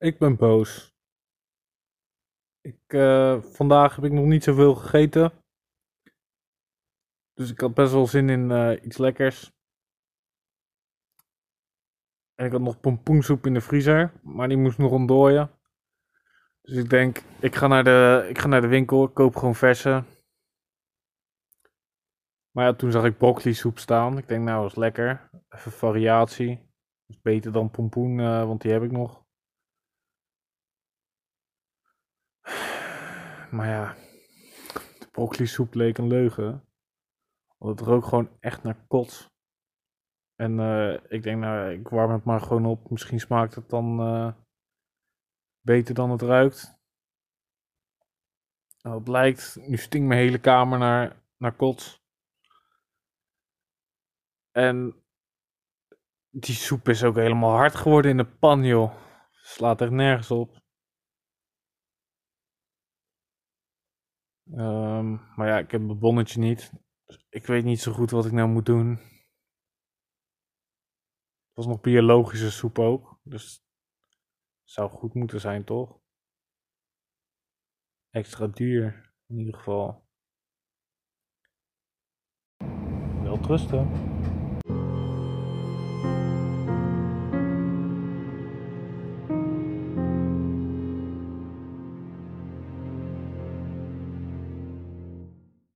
Ik ben boos. Ik, eh, vandaag heb ik nog niet zoveel gegeten. Dus ik had best wel zin in eh, iets lekkers. En ik had nog pompoensoep in de vriezer, maar die moest nog ontdooien. Dus ik denk, ik ga naar de, ik ga naar de winkel, ik koop gewoon verse. Maar ja, toen zag ik broccoli soep staan. Ik denk, nou, dat is lekker. Even variatie. Dat is beter dan pompoen, eh, want die heb ik nog. Maar ja, de broccoli soep leek een leugen. Want het rook gewoon echt naar kots. En eh, ik denk, nou, ik warm het maar gewoon op. Misschien smaakt het dan eh, beter dan het ruikt. Nou, het lijkt, nu stinkt mijn hele kamer naar, naar kots. En die soep is ook helemaal hard geworden in de pan, joh. Slaat echt nergens op. Ehm, maar ja, ik heb mijn bonnetje niet. Ik weet niet zo goed wat ik nou moet doen. Het was nog biologische soep ook. Dus zou goed moeten zijn, toch? Extra duur, in ieder geval. Wel trusten.